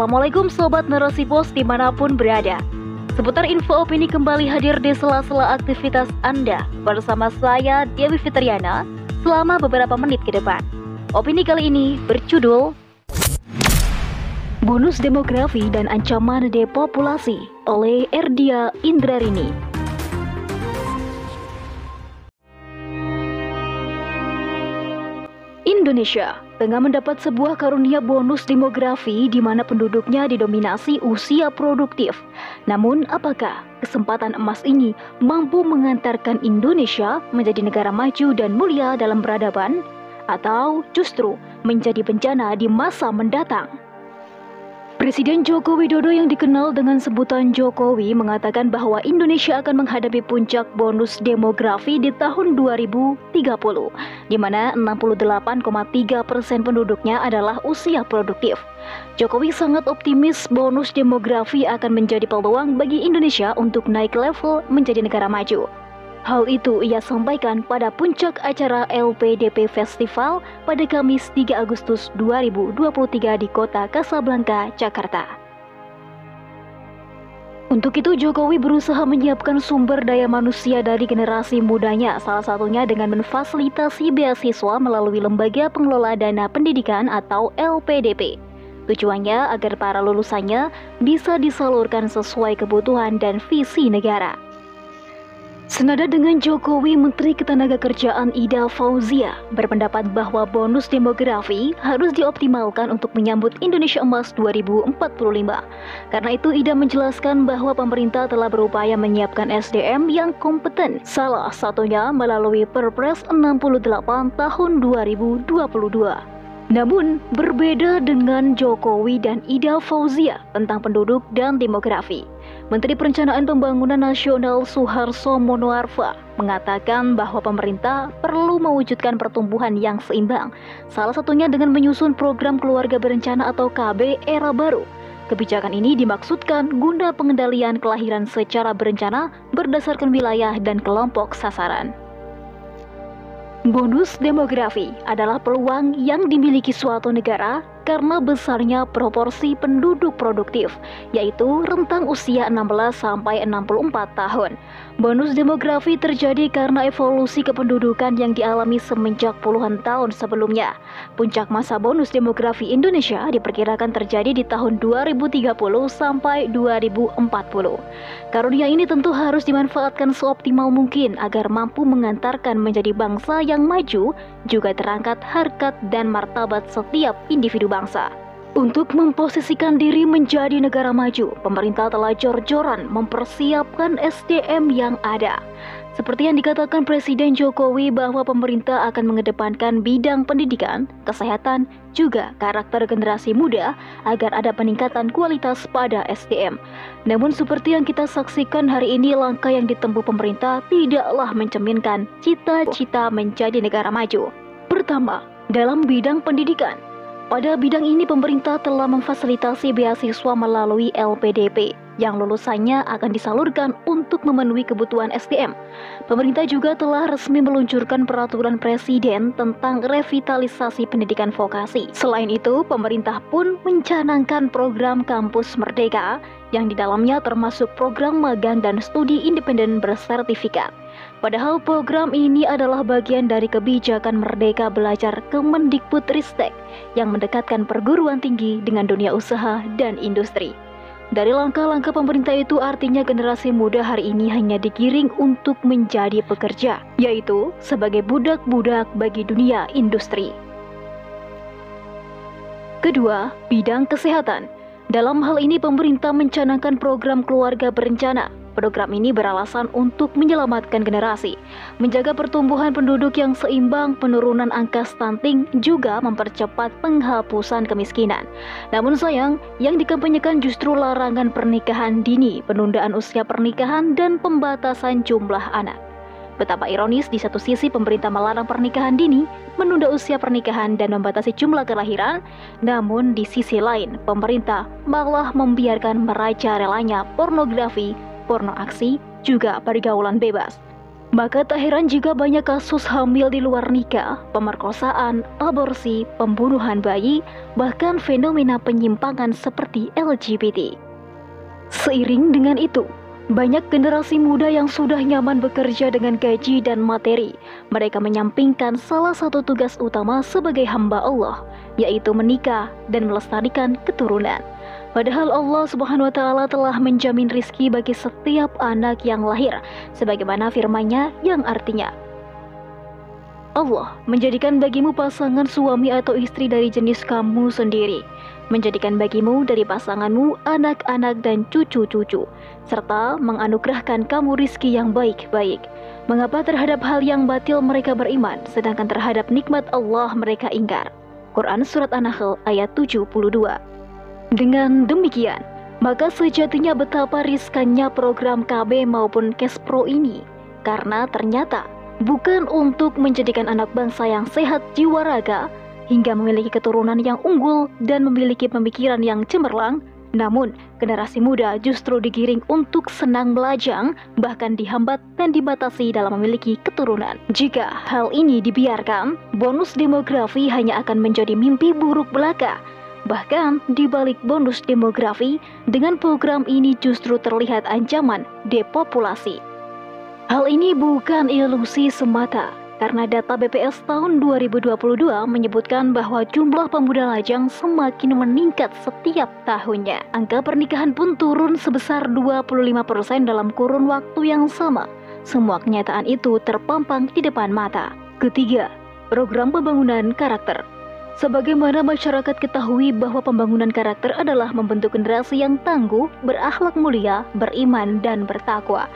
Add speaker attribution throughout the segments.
Speaker 1: Assalamualaikum Sobat Narasi Pos di mana pun berada. Seputar info opini kembali hadir di sela-sela aktivitas Anda Bersama saya Dewi Fitriana Selama beberapa menit ke depan. Opini kali ini berjudul Bonus Demografi dan Ancaman Depopulasi oleh Erdia Indrarini Indonesia tengah mendapat sebuah karunia bonus demografi di mana penduduknya didominasi usia produktif. Namun, apakah kesempatan emas ini mampu mengantarkan Indonesia menjadi negara maju dan mulia dalam peradaban? Atau justru menjadi bencana di masa mendatang? Presiden Joko Widodo yang dikenal dengan sebutan Jokowi mengatakan bahwa Indonesia akan menghadapi puncak bonus demografi di tahun 2030, di mana 68,3 persen penduduknya adalah usia produktif. Jokowi sangat optimis bonus demografi akan menjadi peluang bagi Indonesia untuk naik level menjadi negara maju. Hal itu ia sampaikan pada puncak acara LPDP Festival pada Kamis 3 Agustus 2023 di kota Kasablanka, Jakarta. Untuk itu Jokowi berusaha menyiapkan sumber daya manusia dari generasi mudanya, salah satunya dengan memfasilitasi beasiswa melalui Lembaga Pengelola Dana Pendidikan atau LPDP. Tujuannya agar para lulusannya bisa disalurkan sesuai kebutuhan dan visi negara. Senada dengan Jokowi, Menteri Ketenagakerjaan Ida Fauzia berpendapat bahwa bonus demografi harus dioptimalkan untuk menyambut Indonesia Emas 2045. Karena itu, Ida menjelaskan bahwa pemerintah telah berupaya menyiapkan SDM yang kompeten, salah satunya melalui Perpres 68 tahun 2022. Namun, berbeda dengan Jokowi dan Ida Fauzia tentang penduduk dan demografi. Menteri Perencanaan Pembangunan Nasional Suharso Monoarfa mengatakan bahwa pemerintah perlu mewujudkan pertumbuhan yang seimbang, salah satunya dengan menyusun program keluarga berencana atau KB era baru. Kebijakan ini dimaksudkan guna pengendalian kelahiran secara berencana berdasarkan wilayah dan kelompok sasaran. Bonus demografi adalah peluang yang dimiliki suatu negara karena besarnya proporsi penduduk produktif, yaitu rentang usia 16 sampai 64 tahun. Bonus demografi terjadi karena evolusi kependudukan yang dialami semenjak puluhan tahun sebelumnya. Puncak masa bonus demografi Indonesia diperkirakan terjadi di tahun 2030 sampai 2040. Karunia ini tentu harus dimanfaatkan seoptimal mungkin agar mampu mengantarkan menjadi bangsa yang maju, juga terangkat harkat dan martabat setiap individu bangsa bangsa. Untuk memposisikan diri menjadi negara maju, pemerintah telah jor-joran mempersiapkan SDM yang ada. Seperti yang dikatakan Presiden Jokowi bahwa pemerintah akan mengedepankan bidang pendidikan, kesehatan, juga karakter generasi muda agar ada peningkatan kualitas pada SDM. Namun seperti yang kita saksikan hari ini langkah yang ditempuh pemerintah tidaklah mencerminkan cita-cita menjadi negara maju. Pertama, dalam bidang pendidikan, pada bidang ini pemerintah telah memfasilitasi beasiswa melalui LPDP yang lulusannya akan disalurkan untuk memenuhi kebutuhan SDM. Pemerintah juga telah resmi meluncurkan peraturan presiden tentang revitalisasi pendidikan vokasi. Selain itu, pemerintah pun mencanangkan program Kampus Merdeka yang di dalamnya termasuk program magang dan studi independen bersertifikat. Padahal program ini adalah bagian dari kebijakan Merdeka Belajar Kemendikbudristek yang mendekatkan perguruan tinggi dengan dunia usaha dan industri. Dari langkah-langkah pemerintah itu artinya generasi muda hari ini hanya digiring untuk menjadi pekerja, yaitu sebagai budak-budak bagi dunia industri. Kedua, bidang kesehatan. Dalam hal ini pemerintah mencanangkan program keluarga berencana Program ini beralasan untuk menyelamatkan generasi, menjaga pertumbuhan penduduk yang seimbang, penurunan angka stunting, juga mempercepat penghapusan kemiskinan. Namun sayang, yang dikampanyekan justru larangan pernikahan dini, penundaan usia pernikahan, dan pembatasan jumlah anak. Betapa ironis di satu sisi pemerintah melarang pernikahan dini, menunda usia pernikahan dan membatasi jumlah kelahiran, namun di sisi lain pemerintah malah membiarkan meraja relanya pornografi porno aksi, juga pergaulan bebas. Maka tak heran jika banyak kasus hamil di luar nikah, pemerkosaan, aborsi, pembunuhan bayi, bahkan fenomena penyimpangan seperti LGBT. Seiring dengan itu, banyak generasi muda yang sudah nyaman bekerja dengan gaji dan materi. Mereka menyampingkan salah satu tugas utama sebagai hamba Allah, yaitu menikah dan melestarikan keturunan. Padahal Allah Subhanahu wa taala telah menjamin rizki bagi setiap anak yang lahir sebagaimana firman-Nya yang artinya Allah menjadikan bagimu pasangan suami atau istri dari jenis kamu sendiri menjadikan bagimu dari pasanganmu anak-anak dan cucu-cucu serta menganugerahkan kamu rizki yang baik-baik. Mengapa terhadap hal yang batil mereka beriman sedangkan terhadap nikmat Allah mereka ingkar? Quran Surat An-Nahl ayat 72 dengan demikian, maka sejatinya betapa riskannya program KB maupun Cash Pro ini. Karena ternyata bukan untuk menjadikan anak bangsa yang sehat jiwa raga hingga memiliki keturunan yang unggul dan memiliki pemikiran yang cemerlang, namun generasi muda justru digiring untuk senang belajang bahkan dihambat dan dibatasi dalam memiliki keturunan. Jika hal ini dibiarkan, bonus demografi hanya akan menjadi mimpi buruk belaka Bahkan di balik bonus demografi, dengan program ini justru terlihat ancaman depopulasi. Hal ini bukan ilusi semata, karena data BPS tahun 2022 menyebutkan bahwa jumlah pemuda lajang semakin meningkat setiap tahunnya. Angka pernikahan pun turun sebesar 25% dalam kurun waktu yang sama. Semua kenyataan itu terpampang di depan mata. Ketiga, program pembangunan karakter. Sebagaimana masyarakat ketahui bahwa pembangunan karakter adalah membentuk generasi yang tangguh, berakhlak mulia, beriman, dan bertakwa.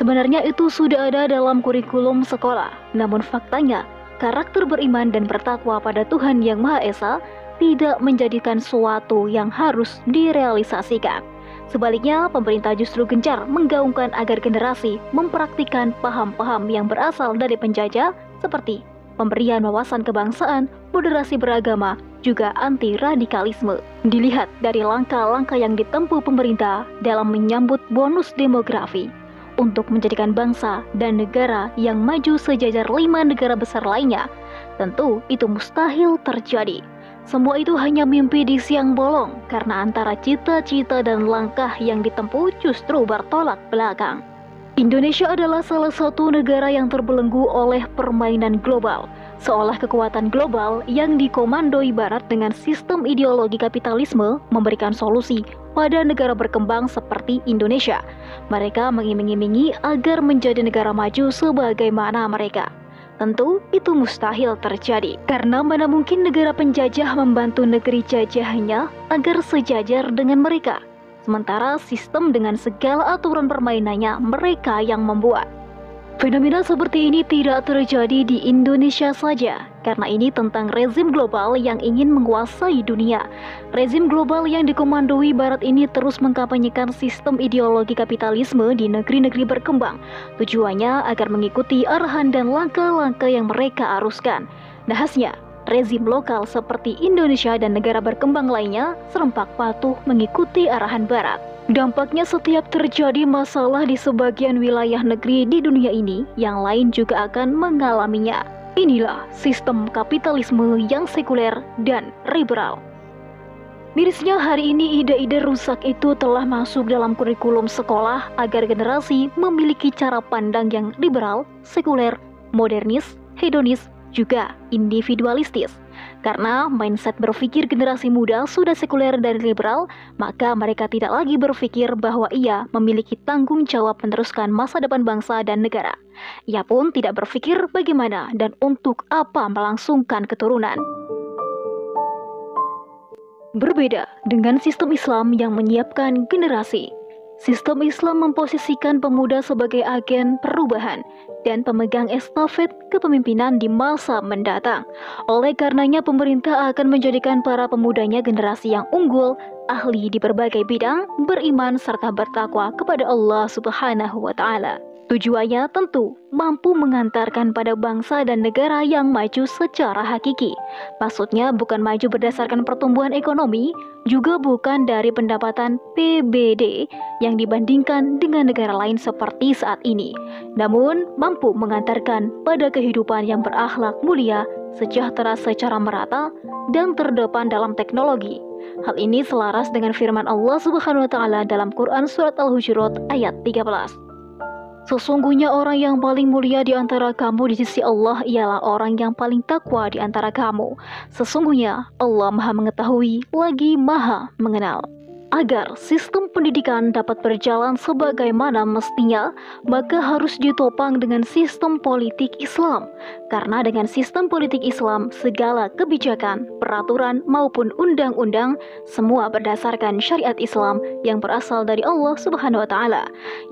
Speaker 1: Sebenarnya itu sudah ada dalam kurikulum sekolah, namun faktanya karakter beriman dan bertakwa pada Tuhan Yang Maha Esa tidak menjadikan suatu yang harus direalisasikan. Sebaliknya, pemerintah justru gencar menggaungkan agar generasi mempraktikkan paham-paham yang berasal dari penjajah seperti pemberian wawasan kebangsaan, moderasi beragama, juga anti-radikalisme. Dilihat dari langkah-langkah yang ditempuh pemerintah dalam menyambut bonus demografi untuk menjadikan bangsa dan negara yang maju sejajar lima negara besar lainnya, tentu itu mustahil terjadi. Semua itu hanya mimpi di siang bolong karena antara cita-cita dan langkah yang ditempuh justru bertolak belakang. Indonesia adalah salah satu negara yang terbelenggu oleh permainan global, seolah kekuatan global yang dikomandoi Barat dengan sistem ideologi kapitalisme memberikan solusi pada negara berkembang seperti Indonesia. Mereka mengiming-imingi agar menjadi negara maju sebagaimana mereka. Tentu itu mustahil terjadi karena mana mungkin negara penjajah membantu negeri jajahnya agar sejajar dengan mereka sementara sistem dengan segala aturan permainannya mereka yang membuat. Fenomena seperti ini tidak terjadi di Indonesia saja, karena ini tentang rezim global yang ingin menguasai dunia. Rezim global yang dikomandoi Barat ini terus mengkampanyekan sistem ideologi kapitalisme di negeri-negeri berkembang. Tujuannya agar mengikuti arahan dan langkah-langkah yang mereka aruskan. Nahasnya, rezim lokal seperti Indonesia dan negara berkembang lainnya serempak patuh mengikuti arahan Barat. Dampaknya setiap terjadi masalah di sebagian wilayah negeri di dunia ini, yang lain juga akan mengalaminya. Inilah sistem kapitalisme yang sekuler dan liberal. Mirisnya hari ini ide-ide rusak itu telah masuk dalam kurikulum sekolah agar generasi memiliki cara pandang yang liberal, sekuler, modernis, hedonis, juga individualistis. Karena mindset berpikir generasi muda sudah sekuler dan liberal, maka mereka tidak lagi berpikir bahwa ia memiliki tanggung jawab meneruskan masa depan bangsa dan negara. Ia pun tidak berpikir bagaimana dan untuk apa melangsungkan keturunan. Berbeda dengan sistem Islam yang menyiapkan generasi, Sistem Islam memposisikan pemuda sebagai agen perubahan dan pemegang estafet kepemimpinan di masa mendatang. Oleh karenanya pemerintah akan menjadikan para pemudanya generasi yang unggul, ahli di berbagai bidang, beriman serta bertakwa kepada Allah Subhanahu wa taala. Tujuannya tentu mampu mengantarkan pada bangsa dan negara yang maju secara hakiki. Maksudnya bukan maju berdasarkan pertumbuhan ekonomi, juga bukan dari pendapatan PBD yang dibandingkan dengan negara lain seperti saat ini. Namun mampu mengantarkan pada kehidupan yang berakhlak mulia, sejahtera secara merata, dan terdepan dalam teknologi. Hal ini selaras dengan firman Allah Subhanahu wa taala dalam Quran surat Al-Hujurat ayat 13. Sesungguhnya orang yang paling mulia di antara kamu di sisi Allah ialah orang yang paling takwa di antara kamu. Sesungguhnya Allah Maha Mengetahui lagi Maha Mengenal. Agar sistem pendidikan dapat berjalan sebagaimana mestinya, maka harus ditopang dengan sistem politik Islam. Karena dengan sistem politik Islam, segala kebijakan, peraturan maupun undang-undang semua berdasarkan syariat Islam yang berasal dari Allah Subhanahu wa taala.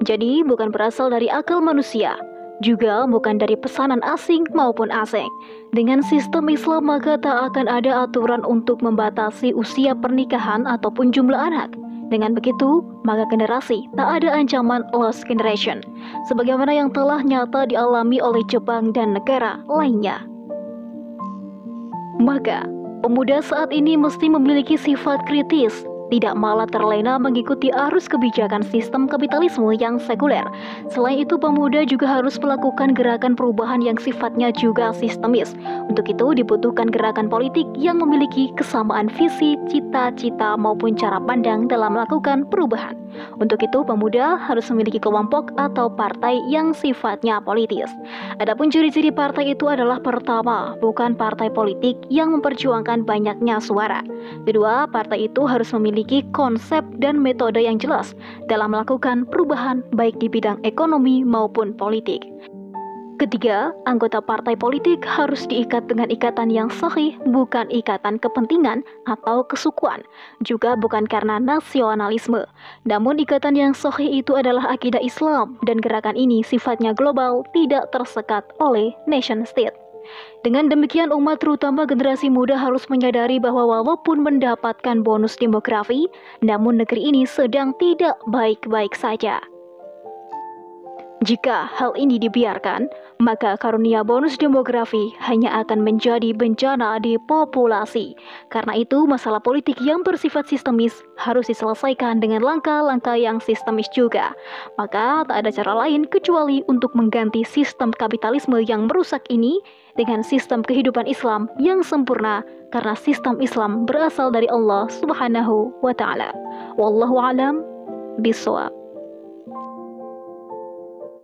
Speaker 1: Jadi bukan berasal dari akal manusia, juga bukan dari pesanan asing maupun asing. Dengan sistem Islam maka tak akan ada aturan untuk membatasi usia pernikahan ataupun jumlah anak. Dengan begitu, maka generasi tak ada ancaman lost generation, sebagaimana yang telah nyata dialami oleh Jepang dan negara lainnya. Maka, pemuda saat ini mesti memiliki sifat kritis tidak malah terlena mengikuti arus kebijakan sistem kapitalisme yang sekuler. Selain itu, pemuda juga harus melakukan gerakan perubahan yang sifatnya juga sistemis. Untuk itu, dibutuhkan gerakan politik yang memiliki kesamaan visi, cita-cita, maupun cara pandang dalam melakukan perubahan. Untuk itu, pemuda harus memiliki kelompok atau partai yang sifatnya politis. Adapun ciri-ciri partai itu adalah pertama, bukan partai politik yang memperjuangkan banyaknya suara. Kedua, partai itu harus memiliki memiliki konsep dan metode yang jelas dalam melakukan perubahan baik di bidang ekonomi maupun politik. Ketiga, anggota partai politik harus diikat dengan ikatan yang sahih, bukan ikatan kepentingan atau kesukuan, juga bukan karena nasionalisme. Namun ikatan yang sahih itu adalah akidah Islam dan gerakan ini sifatnya global, tidak tersekat oleh nation state. Dengan demikian umat terutama generasi muda harus menyadari bahwa walaupun mendapatkan bonus demografi, namun negeri ini sedang tidak baik-baik saja. Jika hal ini dibiarkan, maka karunia bonus demografi hanya akan menjadi bencana di populasi. Karena itu, masalah politik yang bersifat sistemis harus diselesaikan dengan langkah-langkah yang sistemis juga. Maka, tak ada cara lain kecuali untuk mengganti sistem kapitalisme yang merusak ini dengan sistem kehidupan Islam yang sempurna karena sistem Islam berasal dari Allah Subhanahu wa taala. Wallahu alam bisawab.